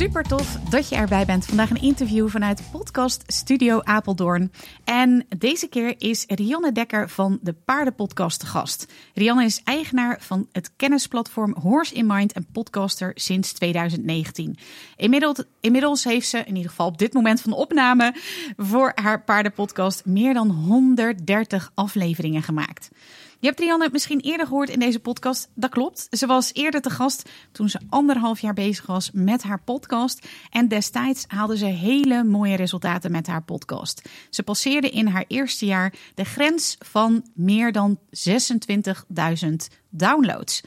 Super tof dat je erbij bent. Vandaag een interview vanuit Podcast Studio Apeldoorn. En deze keer is Rionne Dekker van de Paardenpodcast te gast. Rionne is eigenaar van het kennisplatform Horse in Mind en podcaster sinds 2019. Inmiddels, inmiddels heeft ze, in ieder geval op dit moment van de opname, voor haar paardenpodcast meer dan 130 afleveringen gemaakt. Je hebt Rianne misschien eerder gehoord in deze podcast. Dat klopt. Ze was eerder te gast toen ze anderhalf jaar bezig was met haar podcast. En destijds haalde ze hele mooie resultaten met haar podcast. Ze passeerde in haar eerste jaar de grens van meer dan 26.000 downloads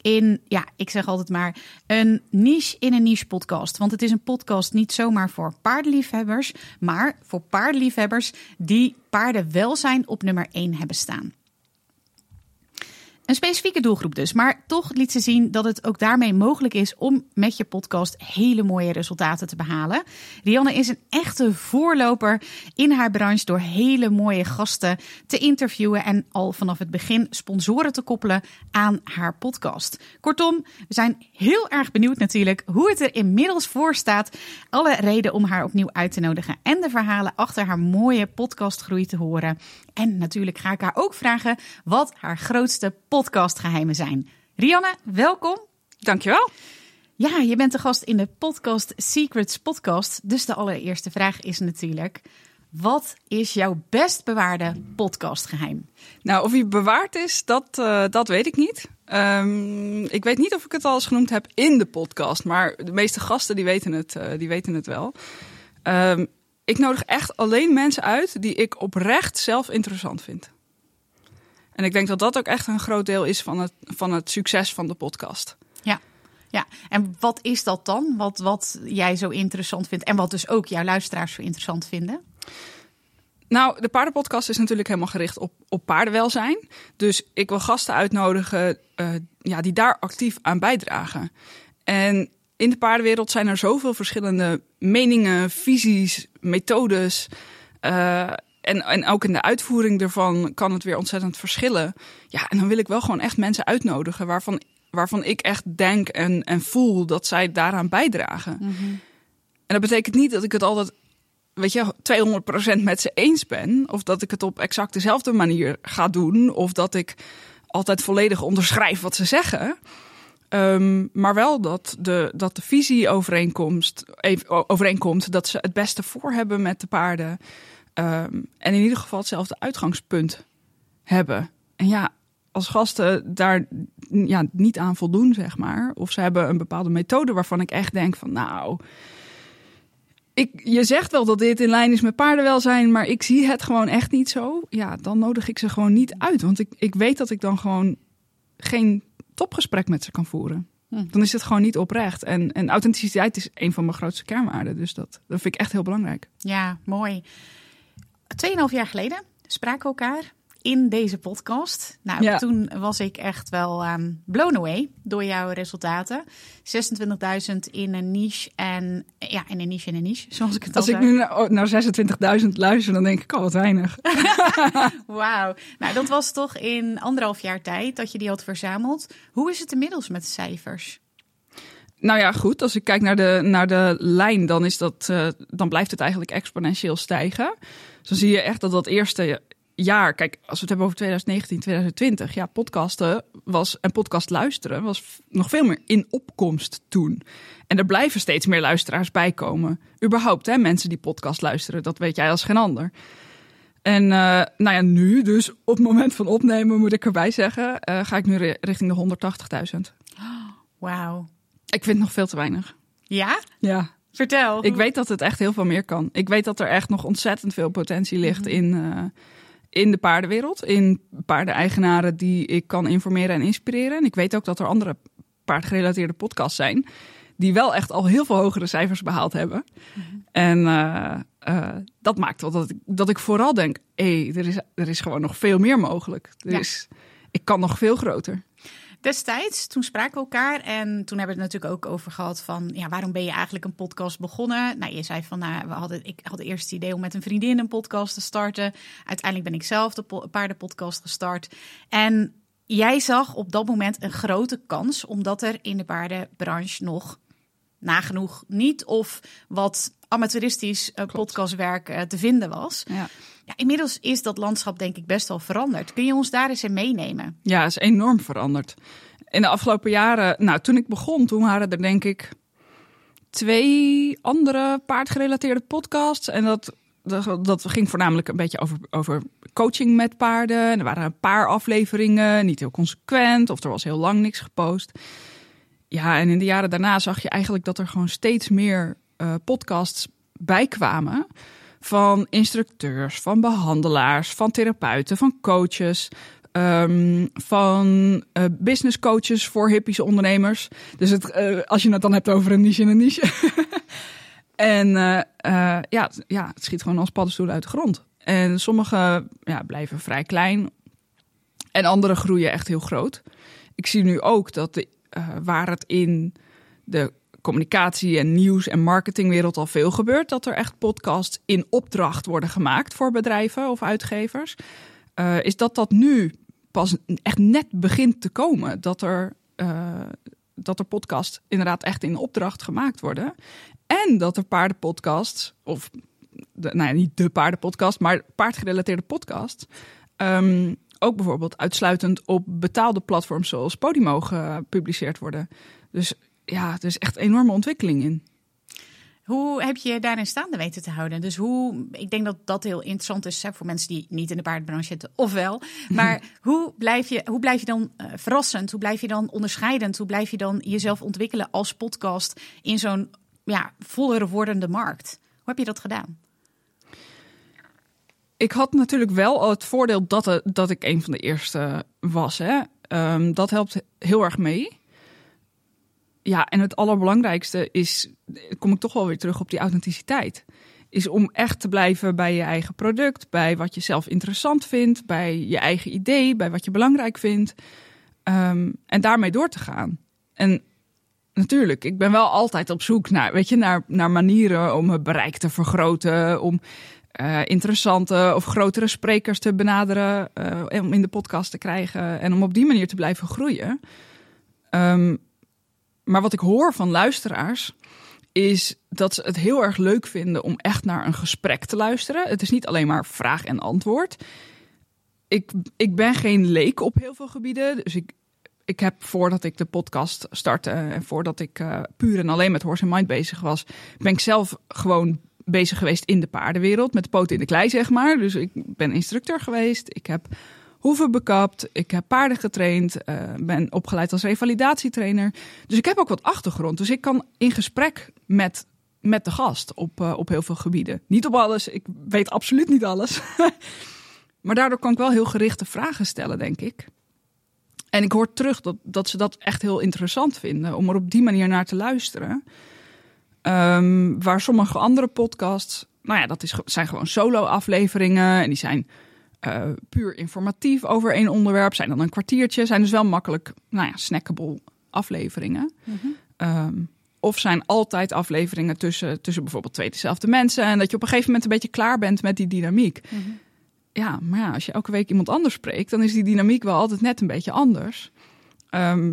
in, ja, ik zeg altijd maar, een niche in een niche podcast. Want het is een podcast niet zomaar voor paardenliefhebbers, maar voor paardenliefhebbers die paardenwelzijn op nummer 1 hebben staan. Een specifieke doelgroep dus. Maar toch liet ze zien dat het ook daarmee mogelijk is om met je podcast hele mooie resultaten te behalen. Rianne is een echte voorloper in haar branche door hele mooie gasten te interviewen en al vanaf het begin sponsoren te koppelen aan haar podcast. Kortom, we zijn heel erg benieuwd natuurlijk hoe het er inmiddels voor staat. Alle reden om haar opnieuw uit te nodigen en de verhalen achter haar mooie podcastgroei te horen. En natuurlijk ga ik haar ook vragen wat haar grootste podcastgeheimen zijn. Rianne, welkom. Dankjewel. Ja, je bent de gast in de podcast Secrets podcast. Dus de allereerste vraag is natuurlijk... Wat is jouw best bewaarde podcastgeheim? Nou, of hij bewaard is, dat, uh, dat weet ik niet. Um, ik weet niet of ik het al eens genoemd heb in de podcast, maar de meeste gasten die weten het, uh, die weten het wel. Um, ik nodig echt alleen mensen uit die ik oprecht zelf interessant vind. En ik denk dat dat ook echt een groot deel is van het, van het succes van de podcast. Ja. Ja, en wat is dat dan? Wat, wat jij zo interessant vindt en wat dus ook jouw luisteraars zo interessant vinden? Nou, de paardenpodcast is natuurlijk helemaal gericht op, op paardenwelzijn. Dus ik wil gasten uitnodigen uh, ja, die daar actief aan bijdragen. En in de paardenwereld zijn er zoveel verschillende meningen, visies, methodes. Uh, en, en ook in de uitvoering ervan kan het weer ontzettend verschillen. Ja, en dan wil ik wel gewoon echt mensen uitnodigen waarvan, waarvan ik echt denk en, en voel dat zij daaraan bijdragen. Mm -hmm. En dat betekent niet dat ik het altijd, weet je, 200% met ze eens ben. Of dat ik het op exact dezelfde manier ga doen. Of dat ik altijd volledig onderschrijf wat ze zeggen. Um, maar wel dat de, dat de visie overeenkomst, overeenkomt, dat ze het beste voor hebben met de paarden. Um, en in ieder geval hetzelfde uitgangspunt hebben. En ja, als gasten daar ja, niet aan voldoen, zeg maar. Of ze hebben een bepaalde methode waarvan ik echt denk van nou. Ik, je zegt wel dat dit in lijn is met paardenwelzijn, maar ik zie het gewoon echt niet zo. Ja, dan nodig ik ze gewoon niet uit. Want ik, ik weet dat ik dan gewoon geen topgesprek met ze kan voeren. Hm. Dan is het gewoon niet oprecht. En, en authenticiteit is een van mijn grootste kernwaarden. Dus dat, dat vind ik echt heel belangrijk. Ja, mooi. Tweeënhalf jaar geleden spraken we elkaar in deze podcast. Nou, ja. toen was ik echt wel um, blown away door jouw resultaten. 26.000 in een niche en ja, in een niche in een niche, zoals ik het Als al ik nu naar, naar 26.000 luister, dan denk ik al oh, wat weinig. Wauw. Nou, dat was toch in anderhalf jaar tijd dat je die had verzameld. Hoe is het inmiddels met de cijfers? Nou ja, goed. Als ik kijk naar de, naar de lijn, dan, is dat, uh, dan blijft het eigenlijk exponentieel stijgen. Dus dan zie je echt dat dat eerste jaar, kijk, als we het hebben over 2019, 2020, ja, podcasten was en podcast luisteren was nog veel meer in opkomst toen. En er blijven steeds meer luisteraars bij komen. Überhaupt, hè, mensen die podcast luisteren, dat weet jij als geen ander. En uh, nou ja, nu, dus op het moment van opnemen, moet ik erbij zeggen, uh, ga ik nu richting de 180.000. Wauw. Ik vind het nog veel te weinig. Ja? Ja. Vertel. Ik weet dat het echt heel veel meer kan. Ik weet dat er echt nog ontzettend veel potentie ligt -hmm. in, uh, in de paardenwereld. In paardeneigenaren die ik kan informeren en inspireren. En ik weet ook dat er andere paardgerelateerde podcasts zijn die wel echt al heel veel hogere cijfers behaald hebben. En eh, eh, dat maakt wel dat ik, dat ik vooral denk: hé, er, is, er is gewoon nog veel meer mogelijk. Er Ja. is, ik kan nog veel groter. Destijds, toen spraken we elkaar en toen hebben we het natuurlijk ook over gehad van, ja, waarom ben je eigenlijk een podcast begonnen? Nou, je zei van, nou, we hadden, ik had eerst het idee om met een vriendin een podcast te starten. Uiteindelijk ben ik zelf de po- paardenpodcast gestart. En jij zag op dat moment een grote kans, omdat er in de paardenbranche nog nagenoeg niet of wat amateuristisch eh, podcastwerk eh, te vinden was. Ja. Inmiddels is dat landschap denk ik best wel veranderd. Kun je ons daar eens in meenemen? Ja, is enorm veranderd. In de afgelopen jaren, nou, toen ik begon, toen waren er denk ik twee andere paardgerelateerde podcasts. En dat, dat, ging voornamelijk een beetje over, over coaching met paarden. En er waren een paar afleveringen, niet heel consequent, of er was heel lang niks gepost. Ja, en in de jaren daarna zag je eigenlijk dat er gewoon steeds meer eh, podcasts bijkwamen. Van instructeurs, van behandelaars, van therapeuten, van coaches. ehm, van eh, business coaches voor hippische ondernemers. Dus het, eh, als je het dan hebt over een niche en een niche. en eh, ja, ja, het schiet gewoon als paddenstoelen uit de grond. En sommige ja, blijven vrij klein. En andere groeien echt heel groot. Ik zie nu ook dat de, waar het in de communicatie en nieuws- en marketingwereld al veel gebeurt, dat er echt podcasts in opdracht worden gemaakt voor bedrijven of uitgevers, eh, is dat dat nu pas echt net begint te komen. Dat er, eh, dat er podcasts inderdaad echt in opdracht gemaakt worden. En dat er paardenpodcasts, of de, nou ja, niet de paardenpodcast, maar paardgerelateerde podcasts, ehm, ook bijvoorbeeld uitsluitend op betaalde platforms zoals Podimo gepubliceerd worden. Dus ja, er is echt een enorme ontwikkeling in. Hoe heb je daarin staande weten te houden? Dus hoe, ik denk dat dat heel interessant is hè, voor mensen die niet in de paardenbranche zitten, of wel. Maar hoe blijf je, hoe blijf je dan eh, verrassend? Hoe blijf je dan onderscheidend? Hoe blijf je dan jezelf ontwikkelen als podcast in zo'n ja, voller wordende markt? Hoe heb je dat gedaan? Ik had natuurlijk wel het voordeel dat, dat ik een van de eerste was. Hè. Ehm, dat helpt heel erg mee. Ja, en het allerbelangrijkste is, kom ik toch wel weer terug op die authenticiteit. Is om echt te blijven bij je eigen product, bij wat je zelf interessant vindt, bij je eigen idee, bij wat je belangrijk vindt. Ehm, en daarmee door te gaan. En natuurlijk, ik ben wel altijd op zoek naar, weet je, naar, naar manieren om het bereik te vergroten, om eh, interessante of grotere sprekers te benaderen, eh, om in de podcast te krijgen en om op die manier te blijven groeien. Ehm, maar wat ik hoor van luisteraars is dat ze het heel erg leuk vinden om echt naar een gesprek te luisteren. Het is niet alleen maar vraag en antwoord. Ik, ik ben geen leek op heel veel gebieden, dus ik, ik heb voordat ik de podcast startte en voordat ik eh, puur en alleen met Horse and Mind bezig was, ben ik zelf gewoon bezig geweest in de paardenwereld, met de poten in de klei, zeg maar. Dus ik ben instructeur geweest, ik heb hoeven bekapt, ik heb paarden getraind, eh, ben opgeleid als revalidatietrainer. Dus ik heb ook wat achtergrond. Dus ik kan in gesprek met, met de gast op, eh, op heel veel gebieden. Niet op alles, ik weet absoluut niet alles. maar daardoor kan ik wel heel gerichte vragen stellen, denk ik. En ik hoor terug dat, dat ze dat echt heel interessant vinden om er op die manier naar te luisteren. Ehm, waar sommige andere podcasts, nou ja, dat is, zijn gewoon solo-afleveringen en die zijn eh, puur informatief over één onderwerp, zijn dan een kwartiertje, zijn dus wel makkelijk, nou ja, snackable afleveringen. Ehm, of zijn altijd afleveringen tussen, tussen bijvoorbeeld twee dezelfde mensen en dat je op een gegeven moment een beetje klaar bent met die dynamiek. Ja, maar ja, als je elke week iemand anders spreekt, dan is die dynamiek wel altijd net een beetje anders. Ehm,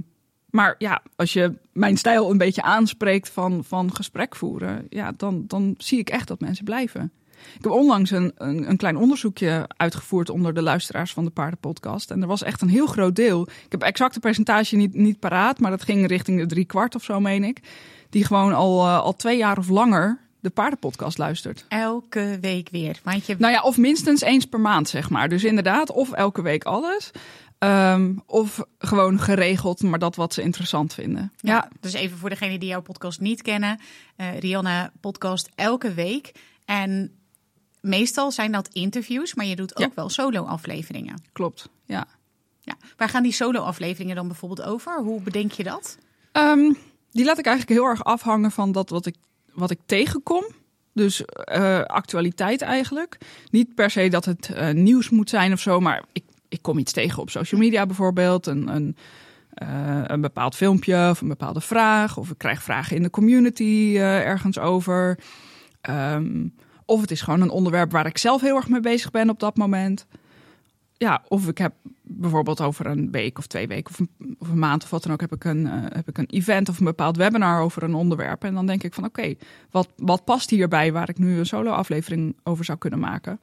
maar ja, als je mijn stijl een beetje aanspreekt van, van gesprek voeren, ja, dan, dan zie ik echt dat mensen blijven. Ik heb onlangs een, een, een klein onderzoekje uitgevoerd onder de luisteraars van de Paardenpodcast. En er was echt een heel groot deel. Ik heb exact de percentage niet, niet paraat, maar dat ging richting de drie kwart of zo, meen ik. Die gewoon al, eh, al twee jaar of langer de Paardenpodcast luistert. Elke week weer. Want je, Nou ja, of minstens eens per maand, zeg maar. Dus inderdaad, of elke week alles. Ehm, of gewoon geregeld, maar dat wat ze interessant vinden. Ja, dus even voor degenen die jouw podcast niet kennen. eh Rianne podcast elke week. En meestal zijn dat interviews, maar je doet ook Ja. wel solo-afleveringen. klopt. Ja. Ja. Waar gaan die solo-afleveringen dan bijvoorbeeld over? Hoe bedenk je dat? Ehm, die laat ik eigenlijk heel erg afhangen van dat wat ik, wat ik tegenkom. Dus uh, actualiteit eigenlijk. Niet per se dat het uh, nieuws moet zijn of zo, maar ik, ik kom iets tegen op social media bijvoorbeeld. Een, een, uh, een bepaald filmpje of een bepaalde vraag. Of ik krijg vragen in de community ergens over. Um, of het is gewoon een onderwerp waar ik zelf heel erg mee bezig ben op dat moment. Ja, of ik heb bijvoorbeeld over een week of twee weken of een, of een maand of wat dan ook heb ik, een, uh, heb ik een event of een bepaald webinar over een onderwerp. En dan denk ik van oké, wat, wat past hierbij waar ik nu een solo aflevering over zou kunnen maken?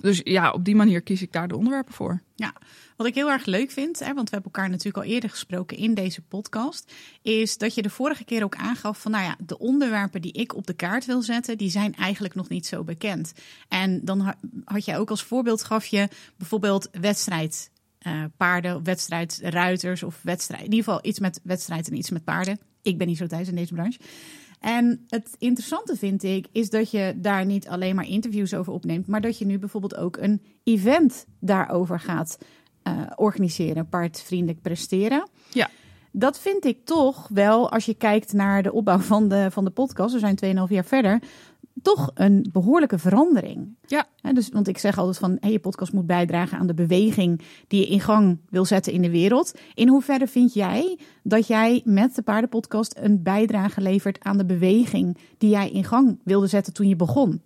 Dus ja, op die manier kies ik daar de onderwerpen voor. Ja, wat ik heel erg leuk vind, want we hebben elkaar natuurlijk al eerder gesproken in deze podcast, is dat je de vorige keer ook aangaf van, nou ja, de onderwerpen die ik op de kaart wil zetten, die zijn eigenlijk nog niet zo bekend. En dan had je ook als voorbeeld gaf je bijvoorbeeld wedstrijd. Uh, paarden, wedstrijd, ruiters of wedstrijd. In ieder geval iets met wedstrijd en iets met paarden. Ik ben niet zo thuis in deze branche. En het interessante vind ik, is dat je daar niet alleen maar interviews over opneemt, maar dat je nu bijvoorbeeld ook een event daarover gaat uh, organiseren, paardvriendelijk presteren. Ja. Dat vind ik toch wel, als je kijkt naar de opbouw van de, van de podcast, we zijn 2,5 jaar verder, toch een behoorlijke verandering. Ja. dus, want ik zeg altijd van, hey, je podcast moet bijdragen aan de beweging die je in gang wil zetten in de wereld. In hoeverre vind jij dat jij met de paardenpodcast een bijdrage levert aan de beweging die jij in gang wilde zetten toen je begon?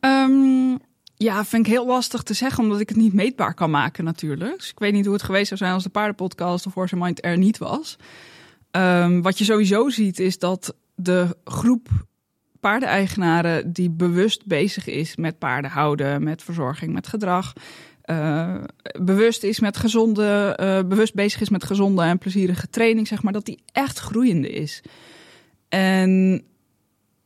Um, ja, vind ik heel lastig te zeggen, omdat ik het niet meetbaar kan maken natuurlijk. Dus ik weet niet hoe het geweest zou zijn als de paardenpodcast of Horse Mind er niet was. Um, wat je sowieso ziet is dat de groep paardeneigenaren die bewust bezig is met paarden houden, met verzorging, met gedrag. Uh, bewust is met gezonde, uh, bewust bezig is met gezonde en plezierige training, zeg maar, dat die echt groeiende is. En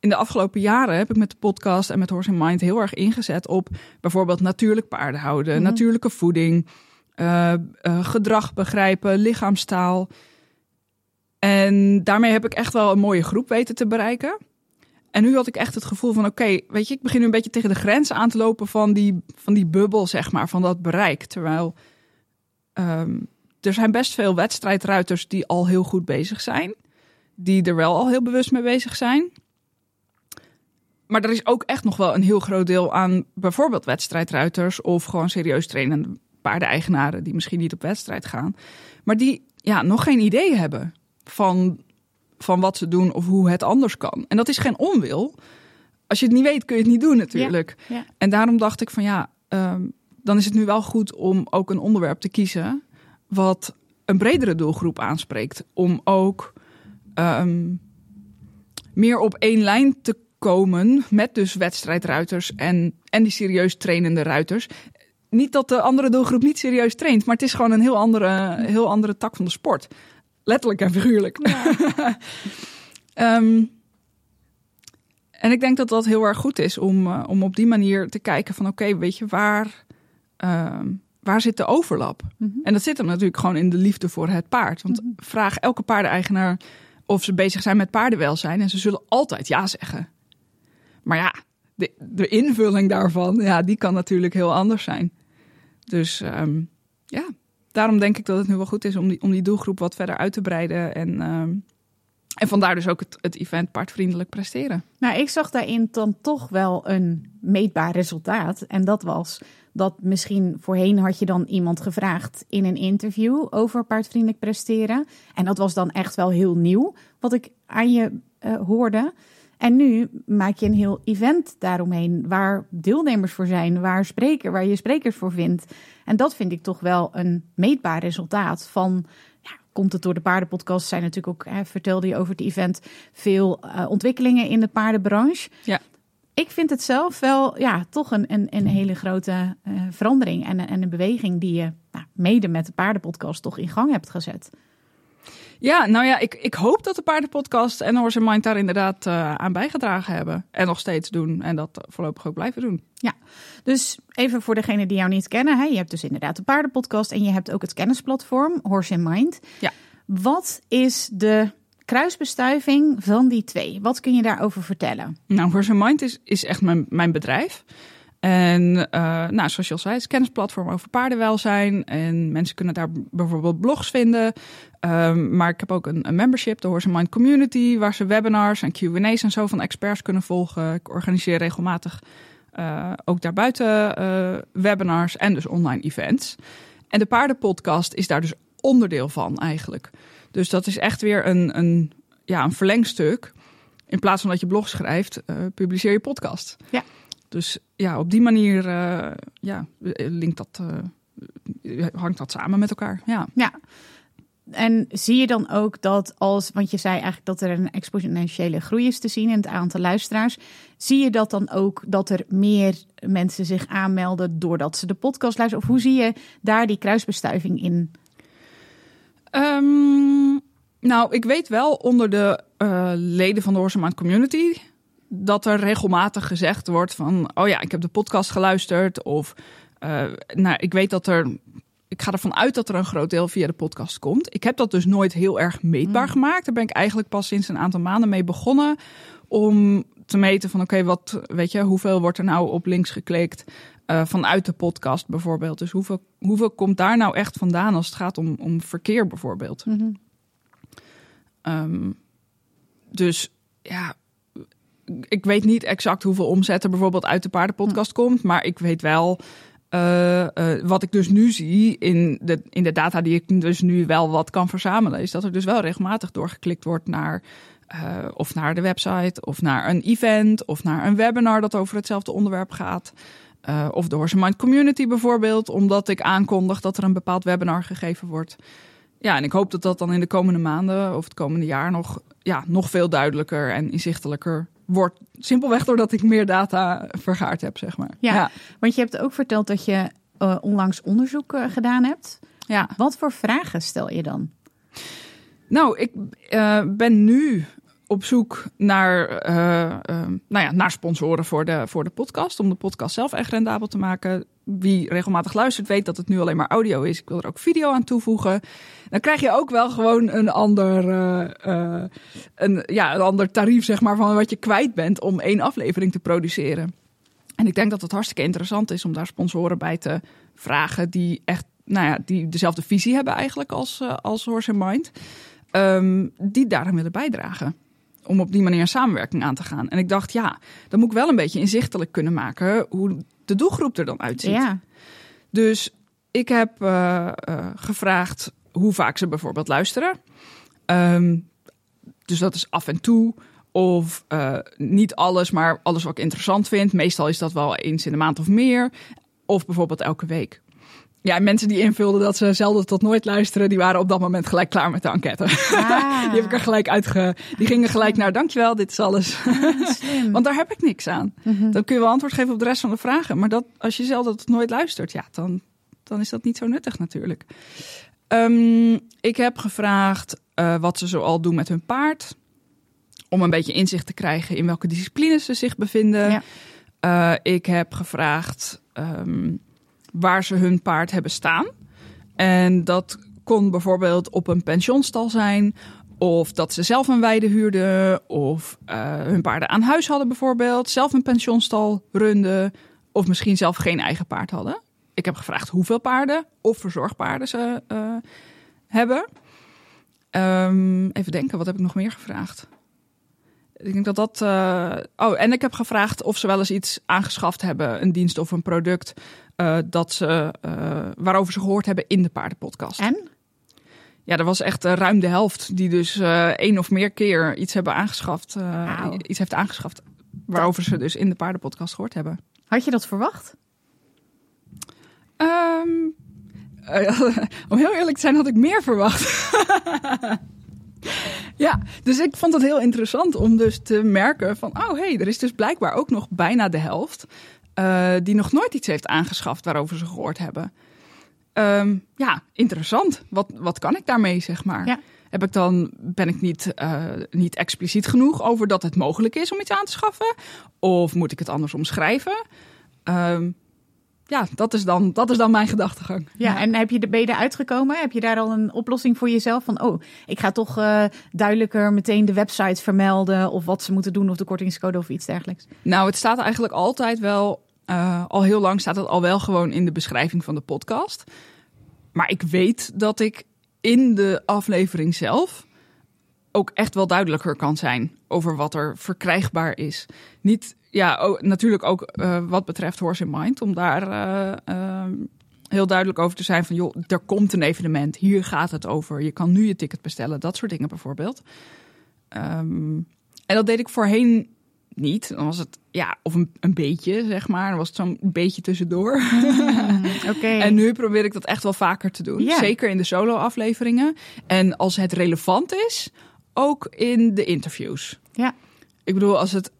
in de afgelopen jaren heb ik met de podcast en met Horse Mind heel erg ingezet op bijvoorbeeld natuurlijk paarden houden, -hmm. natuurlijke voeding, uh, gedrag begrijpen, lichaamstaal. En daarmee heb ik echt wel een mooie groep weten te bereiken. En nu had ik echt het gevoel van, oké, weet je, ik begin nu een beetje tegen de grens aan te lopen van die, van die bubbel, zeg maar, van dat bereik. Terwijl um, er zijn best veel wedstrijdruiters die al heel goed bezig zijn. Die er wel al heel bewust mee bezig zijn. Maar er is ook echt nog wel een heel groot deel aan bijvoorbeeld wedstrijdruiters of gewoon serieus trainende paardeneigenaren die misschien niet op wedstrijd gaan. Maar die ja, nog geen idee hebben van van wat ze doen of hoe het anders kan. En dat is geen onwil. Als je het niet weet, kun je het niet doen natuurlijk. Ja, ja. En daarom dacht ik van ja, um, dan is het nu wel goed om ook een onderwerp te kiezen wat een bredere doelgroep aanspreekt. Om ook um, meer op één lijn te komen met dus wedstrijdruiters en, en die serieus trainende ruiters. Niet dat de andere doelgroep niet serieus traint, maar het is gewoon een heel andere, heel andere tak van de sport. Letterlijk en figuurlijk. Ja. um, en ik denk dat dat heel erg goed is om, uh, om op die manier te kijken van oké, okay, weet je, waar, uh, waar zit de overlap? Mm -hmm. En dat zit hem natuurlijk gewoon in de liefde voor het paard. Want Mhm. vraag elke paardeneigenaar of ze bezig zijn met paardenwelzijn en ze zullen altijd ja zeggen. Maar ja, de, de invulling daarvan, ja, die kan natuurlijk heel anders zijn. Dus um, ja, daarom denk ik dat het nu wel goed is om die, om die doelgroep wat verder uit te breiden. En, um, en vandaar dus ook het, het event paardvriendelijk presteren. Nou, ik zag daarin dan toch wel een meetbaar resultaat. En dat was dat misschien voorheen had je dan iemand gevraagd in een interview over paardvriendelijk presteren. En dat was dan echt wel heel nieuw, wat ik aan je uh, hoorde. En nu maak je een heel event daaromheen, waar deelnemers voor zijn, waar, spreker, waar je sprekers voor vindt. En dat vind ik toch wel een meetbaar resultaat van. Ja, komt het door de paardenpodcast? Zijn natuurlijk ook, hè, vertelde je over het event, veel uh, ontwikkelingen in de paardenbranche. Ja. Ik vind het zelf wel, ja, toch een, een, een hele grote uh, verandering en, en een beweging die je nou, mede met de paardenpodcast toch in gang hebt gezet. Ja, nou ja, ik, ik hoop dat de paardenpodcast en Horse Mind daar inderdaad uh, aan bijgedragen hebben. En nog steeds doen. En dat voorlopig ook blijven doen. Ja, dus even voor degenen die jou niet kennen. Hè, je hebt dus inderdaad de paardenpodcast en je hebt ook het kennisplatform Horse Mind. Ja. Wat is de kruisbestuiving van die twee? Wat kun je daarover vertellen? Nou, Horse Mind is, is echt mijn, mijn bedrijf. En uh, nou, zoals je al zei, het is kennisplatform over paardenwelzijn. En mensen kunnen daar bijvoorbeeld blogs vinden. Um, maar ik heb ook een, een membership, de Horse Mind Community, waar ze webinars en Q&A's en zo van experts kunnen volgen. Ik organiseer regelmatig uh, ook daarbuiten uh, webinars en dus online events. En de paardenpodcast is daar dus onderdeel van eigenlijk. Dus dat is echt weer een, een, ja, een verlengstuk. In plaats van dat je blog schrijft, publiceer je podcast. Ja. Dus ja, op die manier uh, ja, linkt dat, uh, hangt dat samen met elkaar. Ja. ja. En zie je dan ook dat als, want je zei eigenlijk dat er een exponentiële groei is te zien in het aantal luisteraars. Zie je dat dan ook dat er meer mensen zich aanmelden doordat ze de podcast luisteren? Of hoe zie je daar die kruisbestuiving in? Um, nou, ik weet wel onder de uh, leden van de Horseman Community dat er regelmatig gezegd wordt van, oh ja, ik heb de podcast geluisterd. Of, uh, nou, ik weet dat er, ik ga ervan uit dat er een groot deel via de podcast komt. Ik heb dat dus nooit heel erg meetbaar mm. gemaakt. Daar ben ik eigenlijk pas sinds een aantal maanden mee begonnen. Om te meten van, oké, wat, weet je, hoeveel wordt er nou op links geklikt? Uh, vanuit de podcast bijvoorbeeld. Dus hoeveel, hoeveel komt daar nou echt vandaan als het gaat om, om verkeer bijvoorbeeld? Mm -hmm. um, dus ja, ik weet niet exact hoeveel omzet er bijvoorbeeld uit de paardenpodcast hm. komt. Maar ik weet wel uh, uh, wat ik dus nu zie in de, in de data die ik dus nu wel wat kan verzamelen. Is dat er dus wel regelmatig doorgeklikt wordt naar... Uh, of naar de website, of naar een event, of naar een webinar dat over hetzelfde onderwerp gaat. of de Horse Mind Community bijvoorbeeld, omdat ik aankondig dat er een bepaald webinar gegeven wordt. Ja, en ik hoop dat dat dan in de komende maanden of het komende jaar nog, ja, nog veel duidelijker en inzichtelijker wordt. Simpelweg doordat ik meer data vergaard heb, zeg maar. Ja, ja. want je hebt ook verteld dat je uh, onlangs onderzoek uh, gedaan hebt. Ja. Wat voor vragen stel je dan? Nou, ik uh, ben nu op zoek naar, nou ja, naar sponsoren voor de, voor de podcast. Om de podcast zelf echt rendabel te maken wie regelmatig luistert weet dat het nu alleen maar audio is. Ik wil er ook video aan toevoegen. Dan krijg je ook wel gewoon een ander, uh, uh, een, ja, een ander tarief zeg maar, van wat je kwijt bent om één aflevering te produceren. En ik denk dat het hartstikke interessant is om daar sponsoren bij te vragen die echt, nou ja, die dezelfde visie hebben eigenlijk als, uh, als Horse Mind. Um, die daaraan willen bijdragen om op die manier samenwerking aan te gaan. En ik dacht, ja, dan moet ik wel een beetje inzichtelijk kunnen maken hoe de doelgroep er dan uitziet. Ja. Dus ik heb uh, uh, gevraagd hoe vaak ze bijvoorbeeld luisteren. Um, dus dat is af en toe. Of uh, niet alles, maar alles wat ik interessant vind. Meestal is dat wel eens in de maand of meer. Of bijvoorbeeld elke week. Ja, mensen die invulden dat ze zelden tot nooit luisteren, die waren op dat moment gelijk klaar met de enquête. Ah. die heb ik er gelijk uitge. Die gingen gelijk naar dankjewel, dit is alles. Ah, Want daar heb ik niks aan. Mm -hmm. Dan kun je wel antwoord geven op de rest van de vragen. Maar dat, als je zelden tot nooit luistert, ja, dan, dan is dat niet zo nuttig natuurlijk. Um, ik heb gevraagd uh, wat ze zoal doen met hun paard. Om een beetje inzicht te krijgen in welke disciplines ze zich bevinden. Ja. Uh, ik heb gevraagd. Um, waar ze hun paard hebben staan. En dat kon bijvoorbeeld op een pensionstal zijn. Of dat ze zelf een weide huurden. Of uh, hun paarden aan huis hadden bijvoorbeeld. Zelf een pensionstal runden. Of misschien zelf geen eigen paard hadden. Ik heb gevraagd hoeveel paarden of verzorgpaarden ze uh, hebben. Um, even denken, wat heb ik nog meer gevraagd? Ik denk dat dat. Uh, oh, en ik heb gevraagd of ze wel eens iets aangeschaft hebben, een dienst of een product, uh, dat ze, uh, waarover ze gehoord hebben in de paardenpodcast. En? Ja, er was echt ruim de helft die dus één of meer keer iets hebben aangeschaft, wow. iets heeft aangeschaft, waarover ze dus in de paardenpodcast gehoord hebben. Had je dat verwacht? Um, om heel eerlijk te zijn, had ik meer verwacht. Ja, dus ik vond het heel interessant om dus te merken van, oh hé, hey, er is dus blijkbaar ook nog bijna de helft uh, die nog nooit iets heeft aangeschaft waarover ze gehoord hebben. Um, ja, interessant. Wat, wat kan ik daarmee, zeg maar? Ja. Heb ik dan, ben ik niet, uh, niet expliciet genoeg over dat het mogelijk is om iets aan te schaffen? Of moet ik het anders omschrijven? Um, ja, dat is dan, dat is dan mijn gedachtegang. Ja, ja, en heb je, ben je eruit gekomen? Heb je daar al een oplossing voor jezelf? Van, oh, ik ga toch uh, duidelijker meteen de website vermelden... of wat ze moeten doen of de kortingscode of iets dergelijks? Nou, het staat eigenlijk altijd wel Uh, al heel lang staat het al wel gewoon in de beschrijving van de podcast. Maar ik weet dat ik in de aflevering zelf ook echt wel duidelijker kan zijn over wat er verkrijgbaar is. Niet, ja, natuurlijk ook uh, wat betreft Horse in Mind, om daar uh, heel duidelijk over te zijn van, joh, er komt een evenement, hier gaat het over, je kan nu je ticket bestellen, dat soort dingen bijvoorbeeld. Um, en dat deed ik voorheen niet. Dan was het, ja, of een, een beetje, zeg maar. Dan was het zo'n beetje tussendoor. Mm, Oké. En nu probeer ik dat echt wel vaker te doen. Zeker in de solo-afleveringen. En als het relevant is, ook in de interviews. Ja. Ik bedoel, als het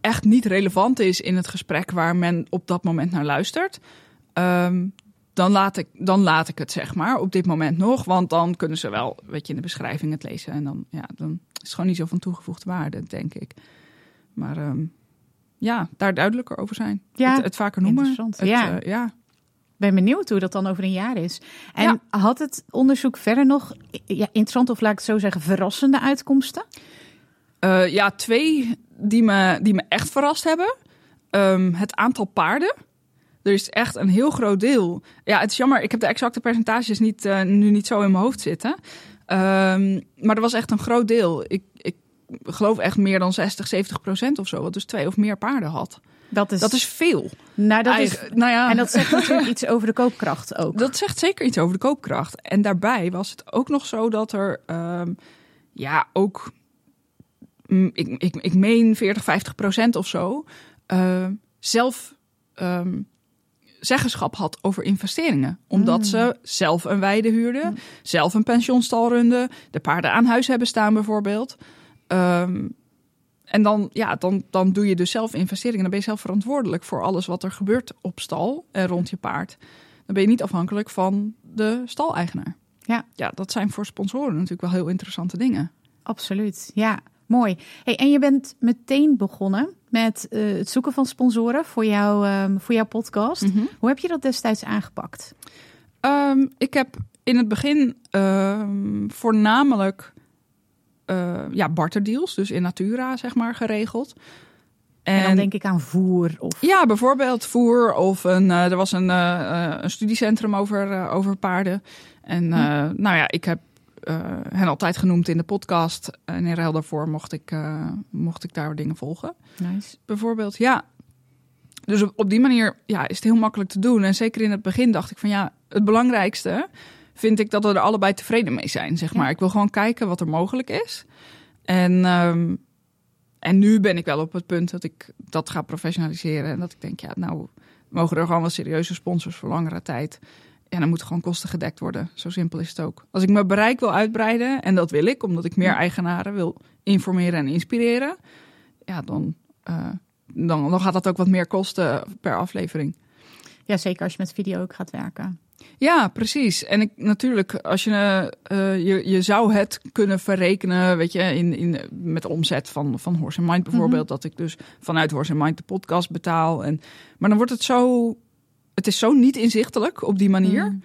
echt niet relevant is in het gesprek waar men op dat moment naar luistert, ehm, dan, laat ik, dan laat ik het zeg maar op dit moment nog. Want dan kunnen ze wel, weet je, in de beschrijving het lezen. En dan, ja, dan is het gewoon niet zo van toegevoegde waarde, denk ik. Maar ehm, ja, daar duidelijker over zijn. Ja, het, het vaker noemen. interessant. Het, Ja. eh, ja. ben benieuwd hoe dat dan over een jaar is. En Ja. had het onderzoek verder nog ja, interessant of laat ik het zo zeggen verrassende uitkomsten? Eh, ja, twee die me, die me echt verrast hebben. Ehm, het aantal paarden. Er is echt een heel groot deel. Ja, het is jammer, ik heb de exacte percentages niet, eh, nu niet zo in mijn hoofd zitten. Ehm, maar er was echt een groot deel. Ik, ik geloof echt meer dan 60, 70 procent of zo. Wat dus twee of meer paarden had. Dat is, Dat is veel. nou, dat is, nou ja, en dat zegt natuurlijk iets over de koopkracht ook. Dat zegt zeker iets over de koopkracht. En daarbij was het ook nog zo dat er, ehm, ja, ook, mm, ik, ik, ik meen 40, 50 procent of zo, eh, zelf ehm, zeggenschap had over investeringen. Omdat ze zelf een weide huurden, zelf een pensioenstal runden, de paarden aan huis hebben staan bijvoorbeeld. Ehm, en dan, ja, dan, dan doe je dus zelf investeringen. Dan ben je zelf verantwoordelijk voor alles wat er gebeurt op stal en rond je paard. Dan ben je niet afhankelijk van de staleigenaar. Ja. Ja, dat zijn voor sponsoren natuurlijk wel heel interessante dingen. Absoluut, ja, mooi. Hey, en je bent meteen begonnen met eh, het zoeken van sponsoren voor, jou, ehm, voor jouw podcast. Hoe heb je dat destijds aangepakt? Ehm, ik heb in het begin voornamelijk ja, barterdeals, dus in natura zeg maar, geregeld. En, dan denk ik aan voer of... Ja, bijvoorbeeld voer of een, eh, er was een, eh, eh, een studiecentrum over, eh, over paarden. En eh, nou ja, ik heb eh, hen altijd genoemd in de podcast. En in ruil daarvoor mocht ik, eh, mocht ik daar dingen volgen. Nice. Bijvoorbeeld, ja. Dus op, op die manier ja, is het heel makkelijk te doen. En zeker in het begin dacht ik van ja, het belangrijkste vind ik dat we er allebei tevreden mee zijn, zeg maar. Ik wil gewoon kijken wat er mogelijk is. En, ehm, en nu ben ik wel op het punt dat ik dat ga professionaliseren. En dat ik denk, ja, nou mogen er gewoon wel serieuze sponsors voor langere tijd. Ja, dan moeten gewoon kosten gedekt worden. Zo simpel is het ook. Als ik mijn bereik wil uitbreiden, en dat wil ik, omdat ik meer eigenaren wil informeren en inspireren, ja, dan, eh, dan, dan gaat dat ook wat meer kosten per aflevering. Ja, zeker als je met video ook gaat werken. Ja, precies. En ik, natuurlijk, als je, eh, eh, je, je zou het kunnen verrekenen, weet je, in, in, met de omzet van, van Horse and Mind bijvoorbeeld, dat ik dus vanuit Horse and Mind de podcast betaal. En, maar dan wordt het zo, het is zo niet inzichtelijk op die manier.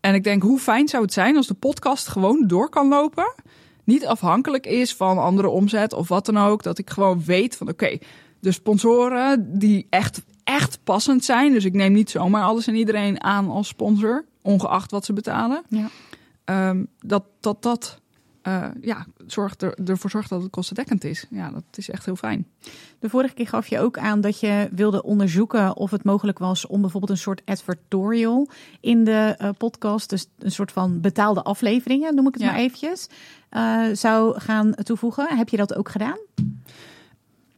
En ik denk, hoe fijn zou het zijn als de podcast gewoon door kan lopen, niet afhankelijk is van andere omzet of wat dan ook, dat ik gewoon weet van, oké, de sponsoren die echt, echt passend zijn. Dus ik neem niet zomaar alles en iedereen aan als sponsor, ongeacht wat ze betalen. Ja. Ehm, dat dat, dat eh, ja, zorgt er, ervoor zorgt dat het kostendekkend is. Ja, dat is echt heel fijn. De vorige keer gaf je ook aan dat je wilde onderzoeken of het mogelijk was om bijvoorbeeld een soort advertorial in de eh, podcast, dus een soort van betaalde afleveringen, noem ik het Ja. maar eventjes, eh, zou gaan toevoegen. Heb je dat ook gedaan?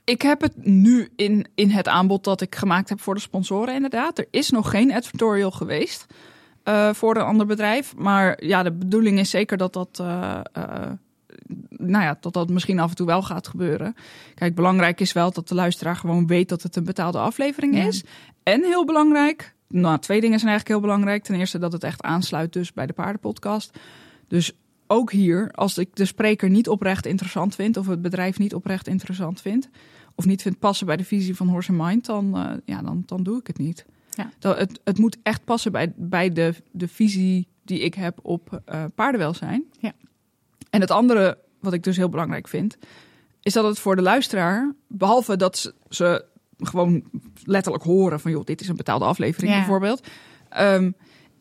Ik heb het nu in, in het aanbod dat ik gemaakt heb voor de sponsoren inderdaad. Er is nog geen advertorial geweest eh, voor een ander bedrijf. Maar ja, de bedoeling is zeker dat dat, eh, eh, nou ja, dat dat misschien af en toe wel gaat gebeuren. Kijk, belangrijk is wel dat de luisteraar gewoon weet dat het een betaalde aflevering Ja. is. En heel belangrijk, nou twee dingen zijn eigenlijk heel belangrijk. Ten eerste dat het echt aansluit dus bij de paardenpodcast. Dus ook hier, als ik de spreker niet oprecht interessant vind, of het bedrijf niet oprecht interessant vindt, of niet vindt passen bij de visie van Horse and Mind, dan, eh, ja, dan, dan doe ik het niet. Ja. Dat, het, het moet echt passen bij, bij de, de visie die ik heb op eh, paardenwelzijn. Ja. En het andere, wat ik dus heel belangrijk vind, is dat het voor de luisteraar, behalve dat ze, ze gewoon letterlijk horen van joh, dit is een betaalde aflevering Ja. bijvoorbeeld. Ehm,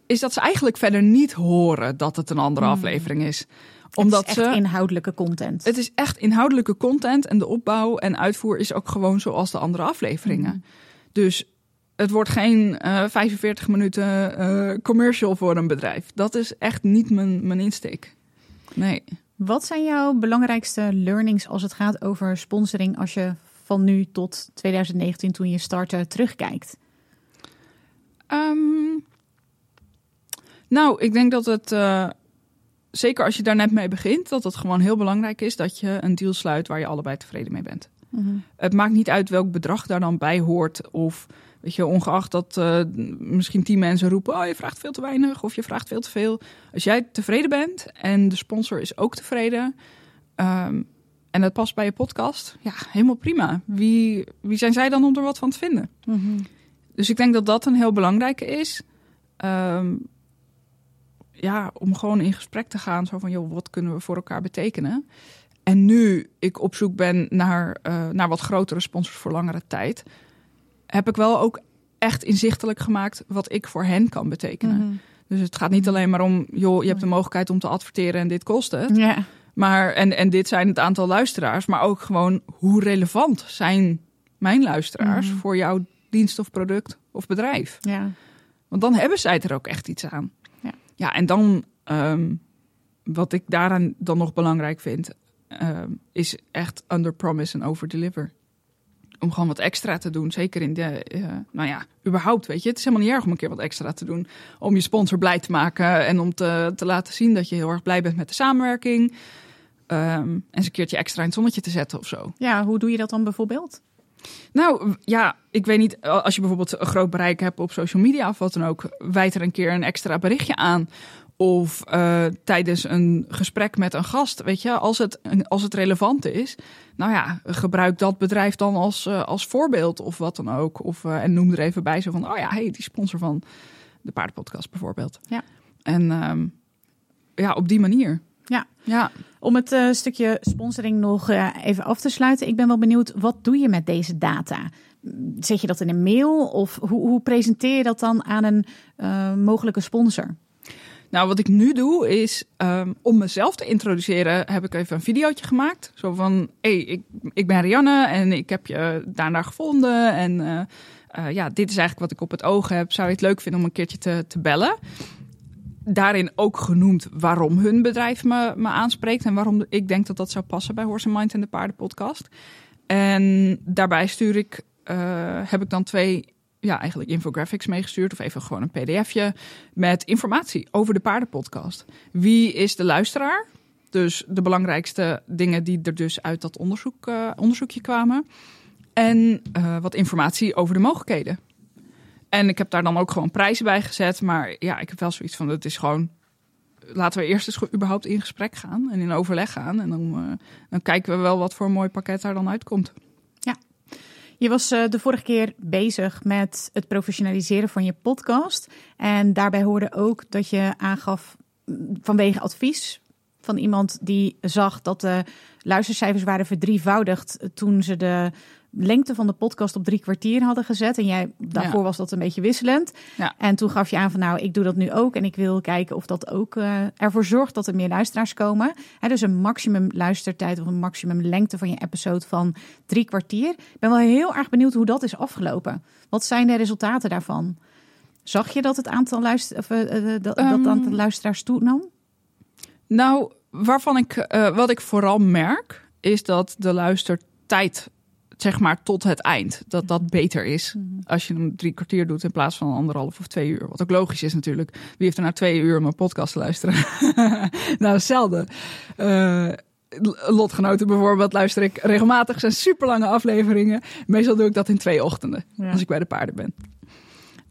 is dat ze eigenlijk verder niet horen dat het een andere Hmm. aflevering is. Omdat het is echt ze. inhoudelijke content. Het is echt inhoudelijke content en de opbouw en uitvoer is ook gewoon zoals de andere afleveringen. Mhm. Dus het wordt geen eh 45 minuten eh, commercial voor een bedrijf. Dat is echt niet mijn, mijn insteek. Nee. Wat zijn jouw belangrijkste learnings als het gaat over sponsoring als je van nu tot 2019 toen je startte terugkijkt? Ehm, nou, ik denk dat het, eh, zeker als je daar net mee begint, dat het gewoon heel belangrijk is dat je een deal sluit waar je allebei tevreden mee bent. Het maakt niet uit welk bedrag daar dan bij hoort. Of weet je, ongeacht dat eh, misschien tien mensen roepen: Oh, je vraagt veel te weinig of je vraagt veel te veel. Als jij tevreden bent en de sponsor is ook tevreden. ehm, en het past bij je podcast, ja, helemaal prima. Wie, wie zijn zij dan om er wat van te vinden? Dus ik denk dat dat een heel belangrijke is. Ehm, ja, om gewoon in gesprek te gaan. Zo van, joh, wat kunnen we voor elkaar betekenen? En nu ik op zoek ben naar, eh, naar wat grotere sponsors voor langere tijd... heb ik wel ook echt inzichtelijk gemaakt wat ik voor hen kan betekenen. Mhm. Dus het gaat niet alleen maar om, joh, je hebt de mogelijkheid om te adverteren en dit kost het. Ja. Maar, en, en dit zijn het aantal luisteraars, maar ook gewoon hoe relevant zijn mijn luisteraars Mhm. voor jouw dienst of product of bedrijf. ja. Want dan hebben zij er ook echt iets aan. Ja. en dan, ehm, wat ik daaraan dan nog belangrijk vind, ehm, is echt under promise en over deliver. Om gewoon wat extra te doen. Zeker in de, eh, nou ja, überhaupt weet je. Het is helemaal niet erg om een keer wat extra te doen. Om je sponsor blij te maken en om te, te laten zien dat je heel erg blij bent met de samenwerking. Ehm, en eens een keertje extra in het zonnetje te zetten of zo. ja, hoe doe je dat dan bijvoorbeeld? Nou ja, ik weet niet, als je bijvoorbeeld een groot bereik hebt op social media of wat dan ook, wijd er een keer een extra berichtje aan. Of eh, tijdens een gesprek met een gast, weet je, als het, als het relevant is. Nou ja, gebruik dat bedrijf dan als, eh, als voorbeeld of wat dan ook. Of, eh, en noem er even bij zo van, oh ja, hey, die sponsor van de paardenpodcast bijvoorbeeld. Ja. En ehm, ja, op die manier. Ja. Ja. Om het eh, stukje sponsoring nog eh, even af te sluiten. Ik ben wel benieuwd, wat doe je met deze data? Zet je dat in een mail of hoe, hoe presenteer je dat dan aan een eh, mogelijke sponsor? Nou, wat ik nu doe is, ehm, om mezelf te introduceren, heb ik even een videootje gemaakt. Zo van, hé, hey, ik, ik ben Rianne en ik heb je daarna gevonden. En ja, dit is eigenlijk wat ik op het oog heb. Zou je het leuk vinden om een keertje te, te bellen? Daarin ook genoemd waarom hun bedrijf me, me aanspreekt. En waarom ik denk dat dat zou passen bij Horse Mind en de Paardenpodcast. En daarbij stuur ik, eh, heb ik dan twee ja, eigenlijk infographics meegestuurd. Of even gewoon een pdfje met informatie over de paardenpodcast. Wie is de luisteraar? Dus de belangrijkste dingen die er dus uit dat onderzoek, eh, onderzoekje kwamen. En eh, wat informatie over de mogelijkheden. En ik heb daar dan ook gewoon prijzen bij gezet. Maar ja, ik heb wel zoiets van, het is gewoon... Laten we eerst eens überhaupt in gesprek gaan en in overleg gaan. En dan, eh, dan kijken we wel wat voor een mooi pakket daar dan uitkomt. Je was eh, de vorige keer bezig met het professionaliseren van je podcast. En daarbij hoorde ook dat je aangaf mm, vanwege advies van iemand die zag dat de luistercijfers waren verdrievoudigd toen ze de lengte van de podcast op drie kwartier hadden gezet. En jij, daarvoor Ja. was dat een beetje wisselend. Ja. En toen gaf je aan van nou, ik doe dat nu ook. En ik wil kijken of dat ook eh, ervoor zorgt dat er meer luisteraars komen. Dus een maximum luistertijd of een maximum lengte van je episode van drie kwartier. Ik ben wel heel erg benieuwd hoe dat is afgelopen. Wat zijn de resultaten daarvan? Zag je dat het aantal, luister, of, eh, eh, dat, dat Ehm, aantal luisteraars toenam? Nou, waarvan ik, wat ik vooral merk, is dat de luistertijd, zeg maar tot het eind, dat dat beter is. Als je hem drie kwartier doet in plaats van anderhalf of twee uur. Wat ook logisch is natuurlijk. Wie heeft er nou twee uur om een podcast te luisteren? nou, zelden. Eh, lotgenoten bijvoorbeeld luister ik regelmatig. zijn super lange afleveringen. Meestal doe ik dat in twee ochtenden. Ja. Als ik bij de paarden ben.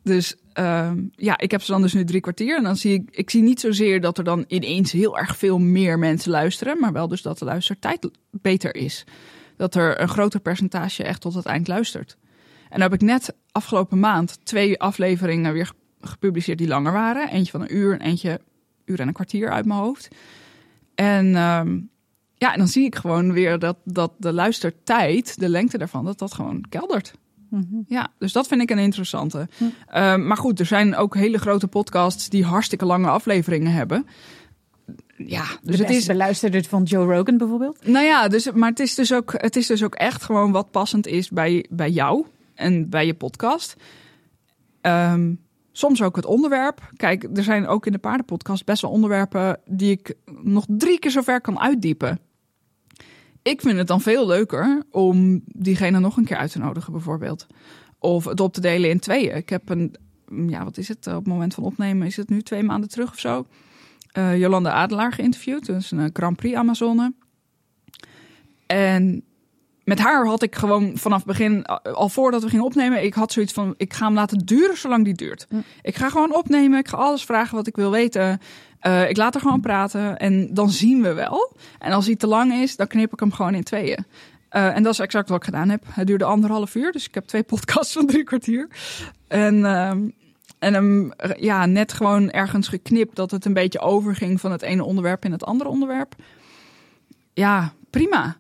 Dus ehm, ja, ik heb ze dan dus nu drie kwartier. En dan zie ik, ik zie niet zozeer dat er dan ineens heel erg veel meer mensen luisteren. Maar wel dus dat de luistertijd beter is. Dat er een groter percentage echt tot het eind luistert. En dan heb ik net afgelopen maand twee afleveringen weer gepubliceerd die langer waren. Eentje van een uur en eentje uur en een kwartier uit mijn hoofd. En ehm, ja, en dan zie ik gewoon weer dat, dat de luistertijd, de lengte daarvan, dat dat gewoon keldert. Ja, dus dat vind ik een interessante. Hm. Ehm, maar goed, er zijn ook hele grote podcasts die hartstikke lange afleveringen hebben. Ja, dus het is. beluisterde van Joe Rogan bijvoorbeeld. Nou ja, dus, maar het is, dus ook, het is dus ook echt gewoon wat passend is bij, bij jou en bij je podcast. Ehm, soms ook het onderwerp. Kijk, er zijn ook in de paardenpodcast best wel onderwerpen die ik nog drie keer zo ver kan uitdiepen. Ik vind het dan veel leuker om diegene nog een keer uit te nodigen, bijvoorbeeld. Of het op te delen in tweeën. Ik heb een, ja, wat is het? Op het moment van opnemen is het nu twee maanden terug of zo. Uh, Jolanda Adelaar geïnterviewd. Dus een Grand Prix Amazone. En met haar had ik gewoon vanaf het begin, al voordat we gingen opnemen, ik had zoiets van: ik ga hem laten duren zolang die duurt. Ik ga gewoon opnemen, ik ga alles vragen wat ik wil weten. Uh, ik laat er gewoon praten en dan zien we wel. En als hij te lang is, dan knip ik hem gewoon in tweeën. Uh, en dat is exact wat ik gedaan heb. Het duurde anderhalf uur, dus ik heb twee podcasts van drie kwartier. En, uh, en hem ja, net gewoon ergens geknipt dat het een beetje overging van het ene onderwerp in het andere onderwerp. Ja, prima.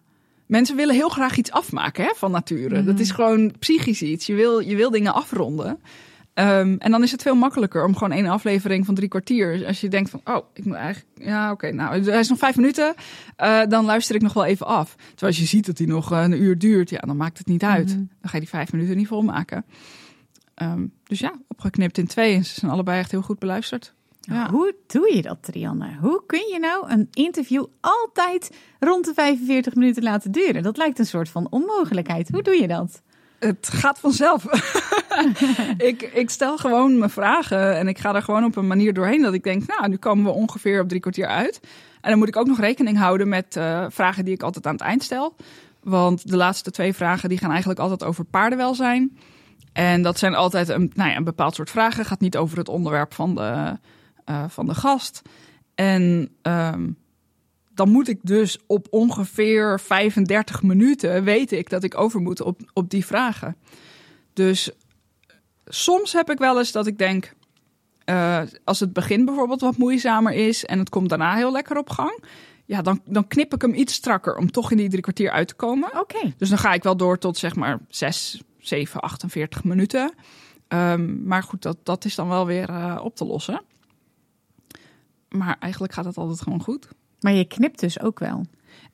Mensen willen heel graag iets afmaken hè, van nature. Mhm. Dat is gewoon psychisch iets. Je wil, je wil dingen afronden. Um, en dan is het veel makkelijker om gewoon één aflevering van drie kwartier. Als je denkt van, oh, ik moet eigenlijk, ja, oké, nou, hij is nog vijf minuten, uh, dan luister ik nog wel even af. Terwijl als je ziet dat hij nog uh, een uur duurt, ja, dan maakt het niet uit. Mhm. Dan ga je die vijf minuten niet volmaken. Um, dus ja, opgeknipt in twee en ze zijn allebei echt heel goed beluisterd. Ja. Hoe doe je dat, Trianne? Hoe kun je nou een interview altijd rond de 45 minuten laten duren? Dat lijkt een soort van onmogelijkheid. Hoe doe je dat? Het gaat vanzelf. ik, ik stel gewoon mijn vragen en ik ga er gewoon op een manier doorheen dat ik denk, nou, nu komen we ongeveer op drie kwartier uit. En dan moet ik ook nog rekening houden met uh, vragen die ik altijd aan het eind stel. Want de laatste twee vragen die gaan eigenlijk altijd over paardenwelzijn. En dat zijn altijd een, nou ja, een bepaald soort vragen. Gaat niet over het onderwerp van de, uh, van de gast. En um, dan moet ik dus op ongeveer 35 minuten weten ik dat ik over moet op, op die vragen. Dus soms heb ik wel eens dat ik denk, uh, als het begin bijvoorbeeld wat moeizamer is en het komt daarna heel lekker op gang, ja, dan, dan knip ik hem iets strakker om toch in die drie kwartier uit te komen. Oké. Okay. Dus dan ga ik wel door tot zeg maar 6, 7, 48 minuten. Um, maar goed, dat, dat is dan wel weer uh, op te lossen. Maar eigenlijk gaat het altijd gewoon goed. Maar je knipt dus ook wel?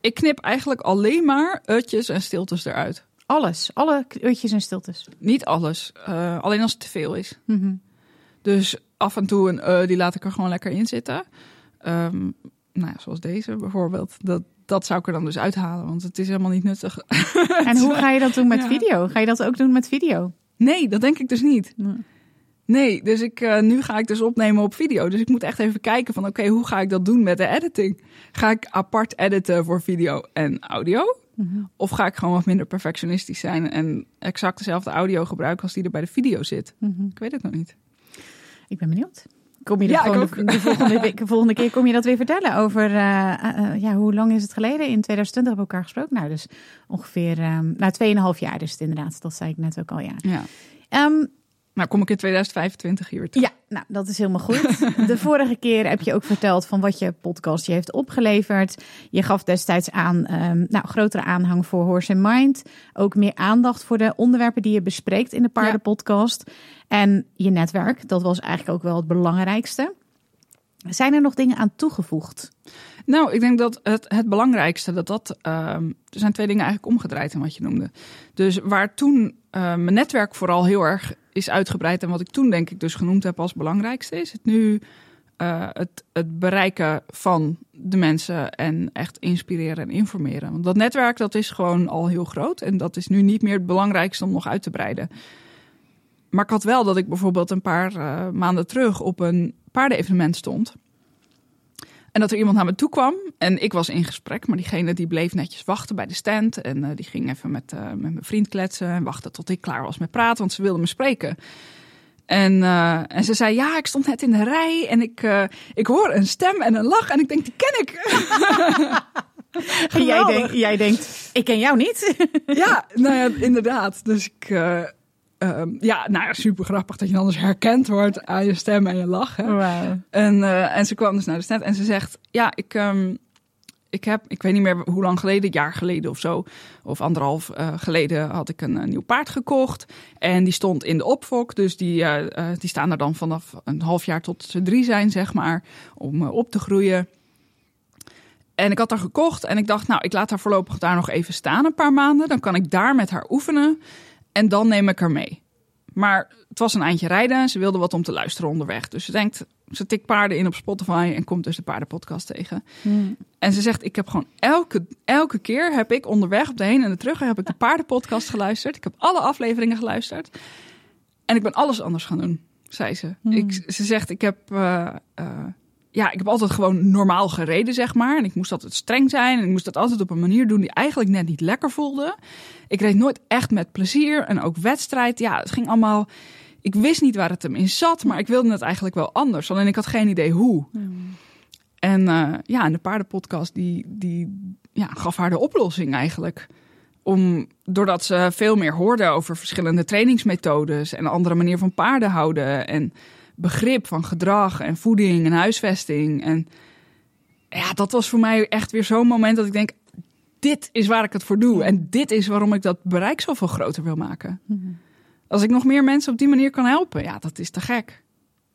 Ik knip eigenlijk alleen maar utjes en stiltes eruit. Alles? Alle utjes en stiltes? Niet alles. Uh, alleen als het te veel is. Mm -hmm. Dus af en toe een uh, die laat ik er gewoon lekker in zitten. Um, nou ja, zoals deze bijvoorbeeld. Dat, dat zou ik er dan dus uithalen, want het is helemaal niet nuttig. En hoe ga je dat doen met ja. video? Ga je dat ook doen met video? Nee, dat denk ik dus niet. Nee. Dus ik, uh, nu ga ik dus opnemen op video. Dus ik moet echt even kijken van oké, okay, hoe ga ik dat doen met de editing? Ga ik apart editen voor video en audio? Mm -hmm. Of ga ik gewoon wat minder perfectionistisch zijn en exact dezelfde audio gebruiken als die er bij de video zit? Mm -hmm. Ik weet het nog niet. Ik ben benieuwd. Kom je Ja, gewoon de, de volgende, week- de volgende keer kom je dat weer vertellen over, uh, uh, ja, hoe lang is het geleden? In 2020 hebben we elkaar gesproken. Nou, dus ongeveer, um, nou, 2,5 jaar dus inderdaad. Dat zei ik net ook al, ja. Ja. Um, Nou, kom ik in 2025 hier weer terug. ja, nou, dat is helemaal goed. De vorige keer heb je ook verteld van wat je podcast je heeft opgeleverd. Je gaf destijds aan, um, nou, grotere aanhang voor Horse and Mind. Ook meer aandacht voor de onderwerpen die je bespreekt in de paardenpodcast. En je netwerk, dat was eigenlijk ook wel het belangrijkste. Zijn er nog dingen aan toegevoegd? Nou, ik denk dat het, het belangrijkste, dat dat, um, er zijn twee dingen eigenlijk omgedraaid in wat je noemde. Dus waar toen uh, mijn netwerk vooral heel erg is uitgebreid en wat ik toen denk ik dus genoemd heb als belangrijkste, is het nu uh, het, het bereiken van de mensen en echt inspireren en informeren. Want dat netwerk dat is gewoon al heel groot en dat is nu niet meer het belangrijkste om nog uit te breiden. Maar ik had wel dat ik bijvoorbeeld een paar uh, maanden terug op een paardenevenement stond. En dat er iemand naar me toe kwam en ik was in gesprek, maar diegene die bleef netjes wachten bij de stand. En uh, die ging even met, uh, met mijn vriend kletsen en wachtte tot ik klaar was met praten, want ze wilde me spreken. En, uh, en ze zei, ja, ik stond net in de rij en ik, ik hoor een stem en een lach en ik denk, die ken ik. en jij, denk, jij denkt, ik ken jou niet. ja, nou ja, inderdaad. Dus ik... Um, ja, nou ja, super grappig dat je dan dus herkend wordt aan je stem en je lach. Hè? Wow. En, uh, en ze kwam dus naar de stand en ze zegt: Ja, ik, um, ik heb, ik weet niet meer hoe lang geleden, een jaar geleden of zo, of anderhalf uh, geleden, had ik een, nieuw paard gekocht. En die stond in de opfok. Dus die, uh, die staan er dan vanaf een half jaar tot ze drie zijn, zeg maar, om op te groeien. En ik had haar gekocht en ik dacht, nou, ik laat haar voorlopig daar nog even staan een paar maanden. Dan kan ik daar met haar oefenen en dan neem ik haar mee. Maar het was een eindje rijden en ze wilde wat om te luisteren onderweg. Dus ze denkt, ze tikt paarden in op Spotify en komt dus de paardenpodcast tegen. Hmm. En ze zegt, ik heb gewoon elke, elke keer heb ik onderweg op de heen en de terug heb ik de paardenpodcast geluisterd. Ik heb alle afleveringen geluisterd. En ik ben alles anders gaan doen, zei ze. Hmm. Ik, ze zegt, ik heb uh, ja, ik heb altijd gewoon normaal gereden, zeg maar. En ik moest altijd streng zijn. En ik moest dat altijd op een manier doen die eigenlijk net niet lekker voelde. Ik reed nooit echt met plezier. En ook wedstrijd. Ja, het ging allemaal. Ik wist niet waar het hem in zat, maar ik wilde het eigenlijk wel anders. Alleen ik had geen idee hoe. Hmm. En uh, ja, en de paardenpodcast die, die ja, gaf haar de oplossing eigenlijk. Om, doordat ze veel meer hoorde over verschillende trainingsmethodes en een andere manier van paarden houden. En begrip van gedrag en voeding en huisvesting. En ja, dat was voor mij echt weer zo'n moment dat ik denk: dit is waar ik het voor doe. En dit is waarom ik dat bereik zoveel groter wil maken. Mhm. Als ik nog meer mensen op die manier kan helpen, ja, dat is te gek.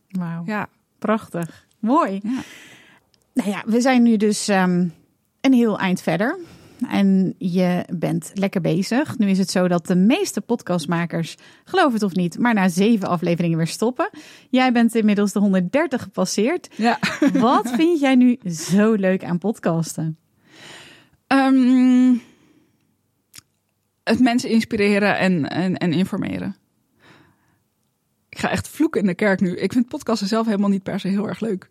Wauw. Ja. Prachtig. Mooi. Ja. Nou ja, we zijn nu dus um, een heel eind verder en je bent lekker bezig. Nu is het zo dat de meeste podcastmakers, geloof het of niet, maar na zeven afleveringen weer stoppen. Jij bent inmiddels de 130 gepasseerd. Ja. Wat vind jij nu zo leuk aan podcasten? Ehm, het mensen inspireren en, en, en informeren ik ga echt vloeken in de kerk nu. Ik vind podcasten zelf helemaal niet per se heel erg leuk.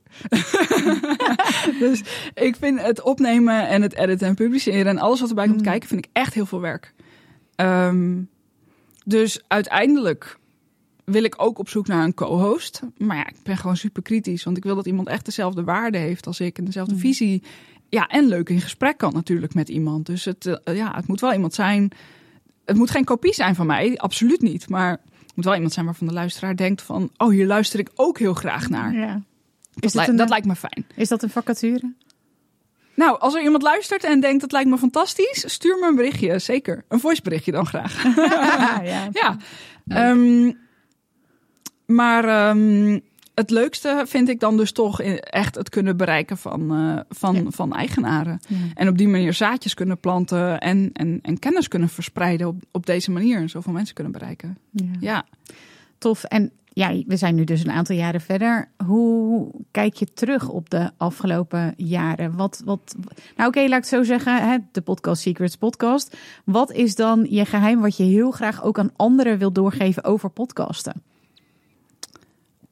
dus ik vind het opnemen en het editen en publiceren en alles wat erbij komt mm. kijken, vind ik echt heel veel werk. Ehm, dus uiteindelijk wil ik ook op zoek naar een co-host. Maar ja, ik ben gewoon super kritisch, want ik wil dat iemand echt dezelfde waarde heeft als ik en dezelfde mm. visie. Ja, en leuk in gesprek kan natuurlijk met iemand. Dus het, uh, ja, het moet wel iemand zijn. Het moet geen kopie zijn van mij, absoluut niet. Maar moet wel iemand zijn waarvan de luisteraar denkt van... oh, hier luister ik ook heel graag naar. Ja. Dat, dat eh, lijkt me fijn. Is dat een vacature? Nou, als er iemand luistert en denkt dat lijkt me fantastisch, stuur me een berichtje, zeker. Een voiceberichtje dan graag. ja. ja. Um, maar um, het leukste vind ik dan dus toch echt het kunnen bereiken van, uh, van, van eigenaren. En op die manier zaadjes kunnen planten en, en, en kennis kunnen verspreiden op, op deze manier. En zoveel mensen kunnen bereiken. Ja. ja. Tof. En ja, we zijn nu dus een aantal jaren verder. Hoe kijk je terug op de afgelopen jaren? Wat, wat, nou oké, laat ik het zo zeggen, hè, de Podcast Secrets podcast. Wat is dan je geheim wat je heel graag ook aan anderen wil doorgeven over podcasten?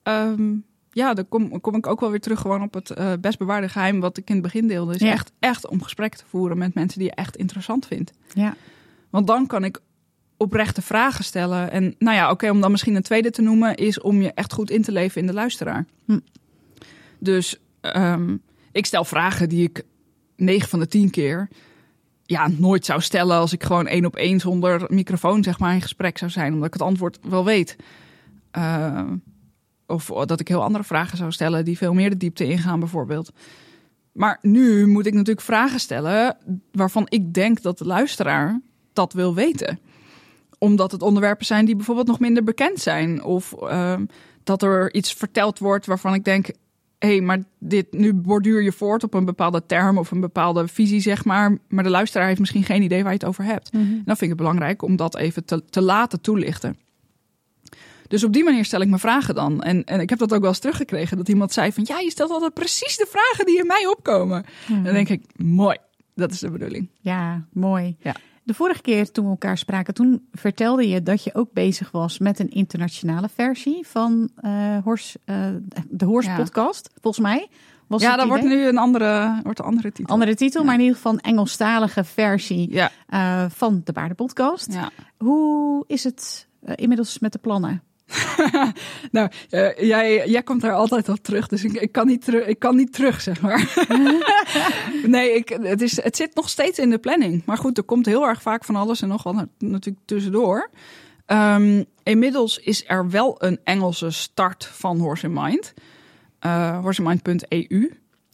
Um, ja, dan kom, kom ik ook wel weer terug gewoon op het uh, best bewaarde geheim wat ik in het begin deelde. Is echt, echt om gesprekken te voeren met mensen die je echt interessant vindt. Ja. Want dan kan ik oprechte vragen stellen. En nou ja, oké, om dan misschien een tweede te noemen, is om je echt goed in te leven in de luisteraar. Hm. Dus um, ik stel vragen die ik 9 van de 10 keer ja, nooit zou stellen als ik gewoon één op één zonder microfoon zeg maar in gesprek zou zijn, omdat ik het antwoord wel weet. Uh, of dat ik heel andere vragen zou stellen die veel meer de diepte ingaan, bijvoorbeeld. Maar nu moet ik natuurlijk vragen stellen waarvan ik denk dat de luisteraar dat wil weten. Omdat het onderwerpen zijn die bijvoorbeeld nog minder bekend zijn. Of ehm, dat er iets verteld wordt waarvan ik denk: hé, hey, maar dit, nu borduur je voort op een bepaalde term of een bepaalde visie, zeg maar. Maar de luisteraar heeft misschien geen idee waar je het over hebt. Mhm. En dan vind ik het belangrijk om dat even te, te laten toelichten. Dus op die manier stel ik mijn vragen dan. En, en ik heb dat ook wel eens teruggekregen. Dat iemand zei van ja, je stelt altijd precies de vragen die in mij opkomen. En dan denk ik, mooi. Dat is de bedoeling. Ja, mooi. Ja. De vorige keer toen we elkaar spraken, toen vertelde je dat je ook bezig was met een internationale versie van uh, Hors, uh, de Horse podcast, volgens mij. Was ja, dat wordt nu een andere, wordt een andere titel. Andere titel, maar in ieder geval een Engelstalige versie ja. uh, van de Paardenpodcast. Hoe is het inmiddels met de plannen? nou, uh, jij, jij komt daar altijd op terug, dus ik, ik, kan, niet terug, ik kan niet terug, zeg maar. nee, ik, het, is, het zit nog steeds in de planning. Maar goed, er komt heel erg vaak van alles en nog wat natuurlijk tussendoor. Um, inmiddels is er wel een Engelse start van Horse in Mind. Uh, horseinmind.eu.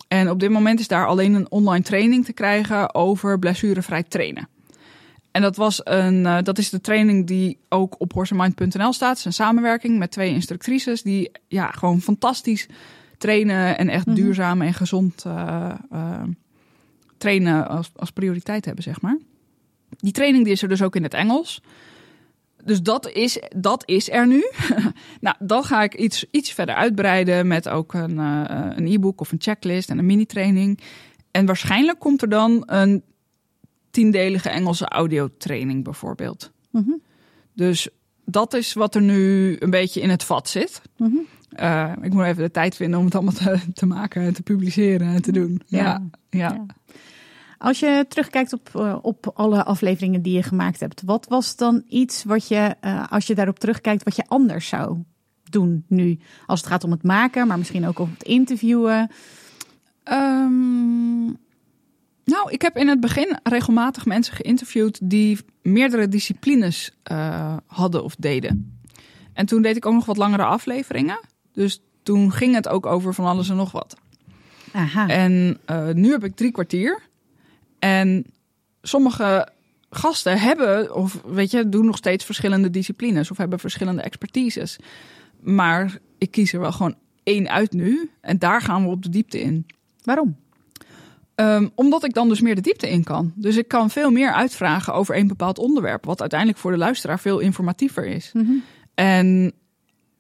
En op dit moment is daar alleen een online training te krijgen over blessurevrij trainen. En dat, was een, uh, dat is de training die ook op horsemind.nl staat. Het is een samenwerking met twee instructrices die ja, gewoon fantastisch trainen en echt mm -hmm. duurzaam en gezond uh, uh, trainen als, als prioriteit hebben, zeg maar. Die training die is er dus ook in het Engels. Dus dat is, dat is er nu. nou, dan ga ik iets, iets verder uitbreiden met ook een, een e-book of een checklist en een mini-training. En waarschijnlijk komt er dan een tiendelige Engelse audiotraining bijvoorbeeld. Mm -hmm. Dus dat is wat er nu een beetje in het vat zit. Mm -hmm. uh, ik moet even de tijd vinden om het allemaal te, te maken en te publiceren en te doen. Ja, ja. Als je terugkijkt op, uh, op alle afleveringen die je gemaakt hebt, wat was dan iets wat je, uh, als je daarop terugkijkt, wat je anders zou doen nu? Als het gaat om het maken, maar misschien ook om het interviewen. Um, nou, ik heb in het begin regelmatig mensen geïnterviewd die meerdere disciplines uh, hadden of deden. En toen deed ik ook nog wat langere afleveringen. Dus toen ging het ook over van alles en nog wat. Aha. En uh, nu heb ik drie kwartier. En sommige gasten hebben, of weet je, doen nog steeds verschillende disciplines of hebben verschillende expertises. Maar ik kies er wel gewoon één uit nu. En daar gaan we op de diepte in. Waarom? Um, omdat ik dan dus meer de diepte in kan. Dus ik kan veel meer uitvragen over een bepaald onderwerp. Wat uiteindelijk voor de luisteraar veel informatiever is. Mm -hmm. En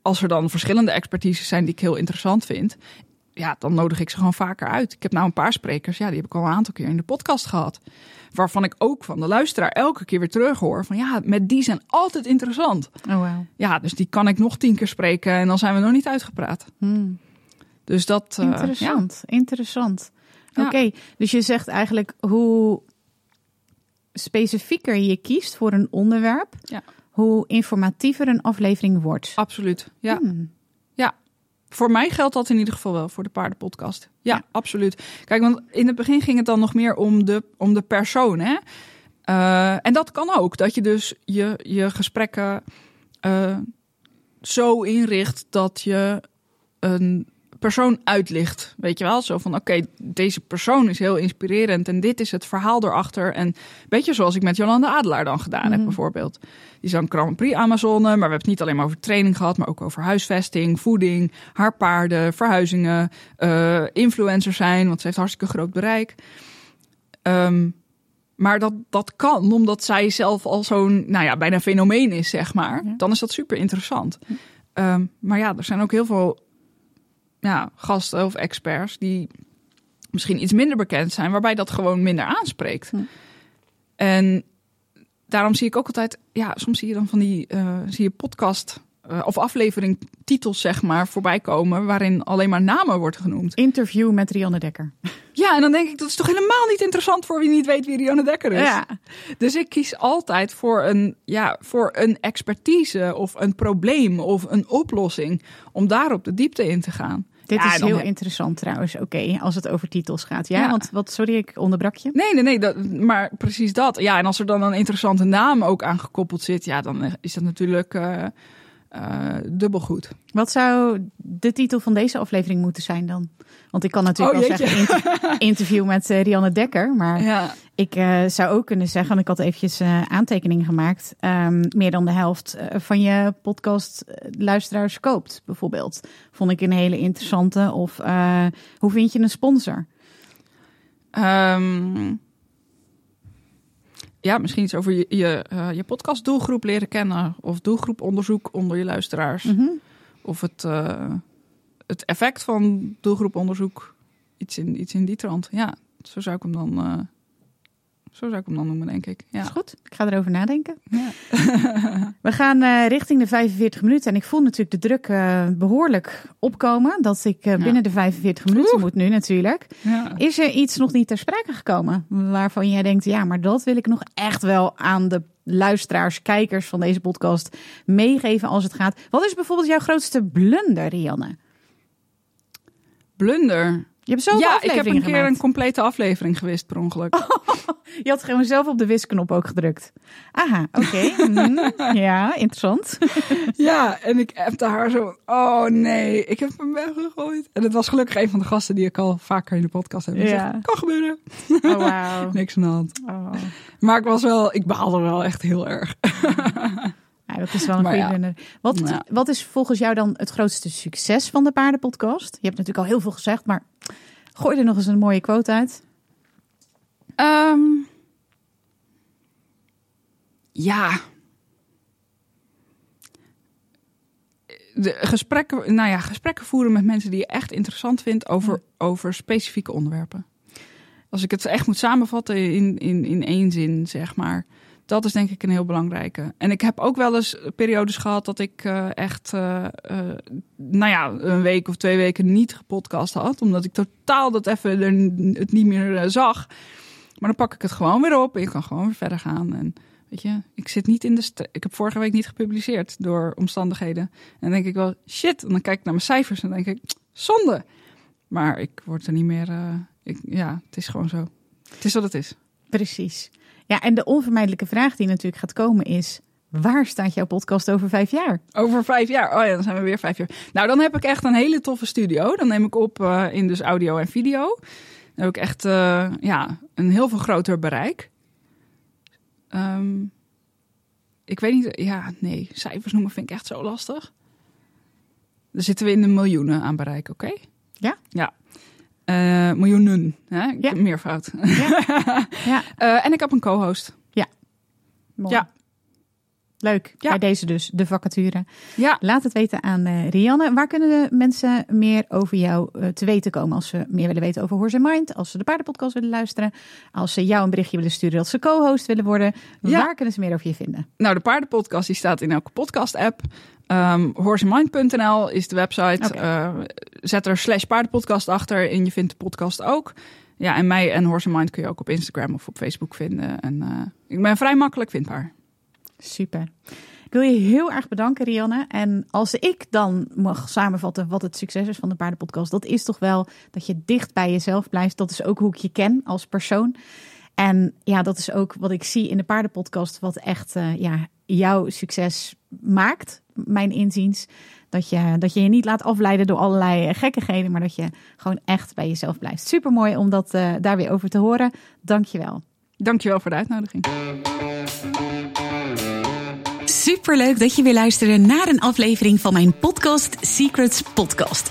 als er dan verschillende expertises zijn die ik heel interessant vind. Ja, dan nodig ik ze gewoon vaker uit. Ik heb nou een paar sprekers, ja, die heb ik al een aantal keer in de podcast gehad. Waarvan ik ook van de luisteraar elke keer weer terug hoor. Van ja, met die zijn altijd interessant. Oh, wow. Ja, dus die kan ik nog tien keer spreken en dan zijn we nog niet uitgepraat. Hmm. Dus dat. Uh, interessant, ja. interessant. Oké, okay, dus je zegt eigenlijk hoe specifieker je kiest voor een onderwerp, ja. hoe informatiever een aflevering wordt. Absoluut. Ja. Hmm. Ja. Voor mij geldt dat in ieder geval wel voor de paardenpodcast. Ja, ja, absoluut. Kijk, want in het begin ging het dan nog meer om de, om de persoon. Hè? Uh, en dat kan ook. Dat je dus je, je gesprekken uh, zo inricht dat je een persoon uitlicht. Weet je wel? Zo van: oké, okay, deze persoon is heel inspirerend en dit is het verhaal erachter. En weet je, zoals ik met Jolanda Adelaar dan gedaan mm. heb, bijvoorbeeld. Die is dan Grand Prix Amazone, maar we hebben het niet alleen maar over training gehad, maar ook over huisvesting, voeding, haar paarden, verhuizingen, uh, influencer zijn, want ze heeft hartstikke groot bereik. Um, maar dat, dat kan, omdat zij zelf al zo'n, nou ja, bijna fenomeen is, zeg maar. Ja. Dan is dat super interessant. Um, maar ja, er zijn ook heel veel ja, gasten of experts die misschien iets minder bekend zijn, waarbij dat gewoon minder aanspreekt. Hm. En daarom zie ik ook altijd, ja, soms zie je dan van die, uh, zie je podcast uh, of aflevering titels zeg maar voorbij komen waarin alleen maar namen wordt genoemd. Interview met Rianne Dekker. Ja, en dan denk ik dat is toch helemaal niet interessant voor wie niet weet wie Rianne Dekker is. Ja. Dus ik kies altijd voor een, ja, voor een expertise of een probleem of een oplossing om daar op de diepte in te gaan. Dit ja, is heel he... interessant trouwens, oké, okay, als het over titels gaat. Ja, ja, want wat, sorry, ik onderbrak je. Nee, nee, nee, dat, maar precies dat. Ja, en als er dan een interessante naam ook aan gekoppeld zit, ja, dan is dat natuurlijk uh, uh, dubbel goed. Wat zou de titel van deze aflevering moeten zijn dan? Want ik kan natuurlijk oh, wel zeggen inter interview met uh, Rianne Dekker, maar ja. ik uh, zou ook kunnen zeggen, ik had eventjes aantekeningen gemaakt, um, meer dan de helft van je podcast luisteraars koopt bijvoorbeeld. Vond ik een hele interessante. Of hoe vind je een sponsor? Um, ja, misschien iets over je, je, je podcast doelgroep leren kennen of doelgroeponderzoek onder je luisteraars. Mm -hmm. Of het het effect van doelgroeponderzoek. Iets in, iets in die trant. Ja, zo zou ik hem dan, uh, zo zou ik hem dan noemen, denk ik. Ja. Is goed. Ik ga erover nadenken. Ja. We gaan uh, richting de 45 minuten. En ik voel natuurlijk de druk uh, behoorlijk opkomen. Dat ik binnen ja. de 45 minuten Oeh. moet nu natuurlijk. Ja. Is er iets nog niet ter sprake gekomen? Waarvan jij denkt, ja, maar dat wil ik nog echt wel aan de luisteraars, kijkers van deze podcast meegeven als het gaat. Wat is bijvoorbeeld jouw grootste blunder, Rianne? Blunder. Je hebt zoveel ja, ik heb een keer gemaakt. een complete aflevering gewist per ongeluk. Je had gewoon zelf op de wisknop ook gedrukt. Aha, oké. Mhm. Ja, interessant. Ja, en ik appte haar zo, oh nee, ik heb hem weggegooid. En het was gelukkig een van de gasten die ik al vaker in de podcast heb gezegd. Ja. Kan gebeuren. Oh, wauw. Niks aan de hand. Oh. Maar ik was wel, ik baalde wel echt heel erg. Ja, dat is wel een goede ja. Wat, Ja. wat is volgens jou dan het grootste succes van de paardenpodcast? Je hebt natuurlijk al heel veel gezegd, maar gooi er nog eens een mooie quote uit. Ehm, ja. De gesprekken, nou ja, gesprekken voeren met mensen die je echt interessant vindt over, over specifieke onderwerpen. Als ik het echt moet samenvatten in, in, in één zin, zeg maar. Dat is denk ik een heel belangrijke. En ik heb ook wel eens periodes gehad dat ik eh, echt, eh, eh, nou ja, een week of twee weken niet gepodcast had. Omdat ik totaal dat even er, het niet meer zag. Maar dan pak ik het gewoon weer op en je kan gewoon weer verder gaan. En weet je, ik zit niet in de. Ik heb vorige week niet gepubliceerd door omstandigheden. En dan denk ik wel, shit. En dan kijk ik naar mijn cijfers en denk ik, zonde. Maar ik word er niet meer. ik, ja, het is gewoon zo. Het is wat het is. Precies. Ja, en de onvermijdelijke vraag die natuurlijk gaat komen is... waar staat jouw podcast over vijf jaar? Over vijf jaar. Oh ja, dan zijn we weer vijf jaar. Nou, dan heb ik echt een hele toffe studio. Dan neem ik op eh, in dus audio en video. Dan heb ik echt eh, ja, een heel veel groter bereik. Ehm, ik weet niet, ja, nee, cijfers noemen vind ik echt zo lastig. Dan zitten we in de miljoenen aan bereik, oké? Ja? Ja. Eh, miljoenen, hè? Ik Ja. meervoud. Ja, Eh, en ik heb een co-host. mooi. Ja. Leuk. Ja. Bij deze dus, de vacature. Ja, Laat het weten aan eh, Rianne. Waar kunnen de mensen meer over jou te weten komen? Als ze meer willen weten over Horse and Mind. Als ze de paardenpodcast willen luisteren. Als ze jou een berichtje willen sturen dat ze co-host willen worden. Ja. Waar kunnen ze meer over je vinden? Nou, de paardenpodcast die staat in elke podcast-app. Horseandmind.nl is de website. Eh, zet er slash paardenpodcast achter en je vindt de podcast ook. Ja, en mij en Horse and Mind kun je ook op Instagram of op Facebook vinden. En eh, ik ben vrij makkelijk vindbaar. Super. Ik wil je heel erg bedanken, Rianne. En als ik dan mag samenvatten wat het succes is van de paardenpodcast, dat is toch wel dat je dicht bij jezelf blijft. Dat is ook hoe ik je ken als persoon. En ja, dat is ook wat ik zie in de paardenpodcast, wat echt eh, ja, jouw succes maakt, mijn inziens. Dat je, dat je je niet laat afleiden door allerlei eh, gekkigheden, maar dat je gewoon echt bij jezelf blijft. Super mooi om dat eh, daar weer over te horen. Dank je wel. Dankjewel voor de uitnodiging. Superleuk dat je weer luisterde naar een aflevering van mijn podcast Secrets Podcast.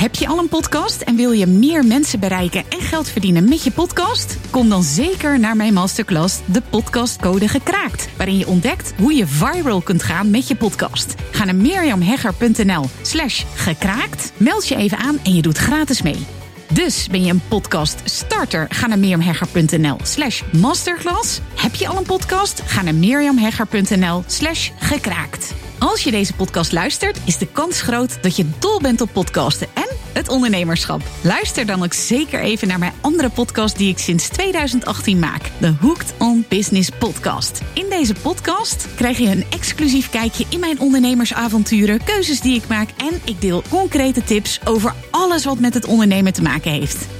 Heb je al een podcast en wil je meer mensen bereiken en geld verdienen met je podcast? Kom dan zeker naar mijn masterclass De Podcastcode Gekraakt, waarin je ontdekt hoe je viral kunt gaan met je podcast. Ga naar mirjamhegger.nl slash gekraakt, meld je even aan en je doet gratis mee. Dus ben je een podcast starter? Ga naar mirjamhegger.nl slash masterclass. Heb je al een podcast? Ga naar mirjamhegger.nl slash gekraakt. Als je deze podcast luistert, is de kans groot dat je dol bent op podcasten en het ondernemerschap. Luister dan ook zeker even naar mijn andere podcast die ik sinds 2018 maak. De Hooked on Business podcast. In deze podcast krijg je een exclusief kijkje in mijn ondernemersavonturen, keuzes die ik maak en ik deel concrete tips over alles wat met het ondernemen te maken heeft.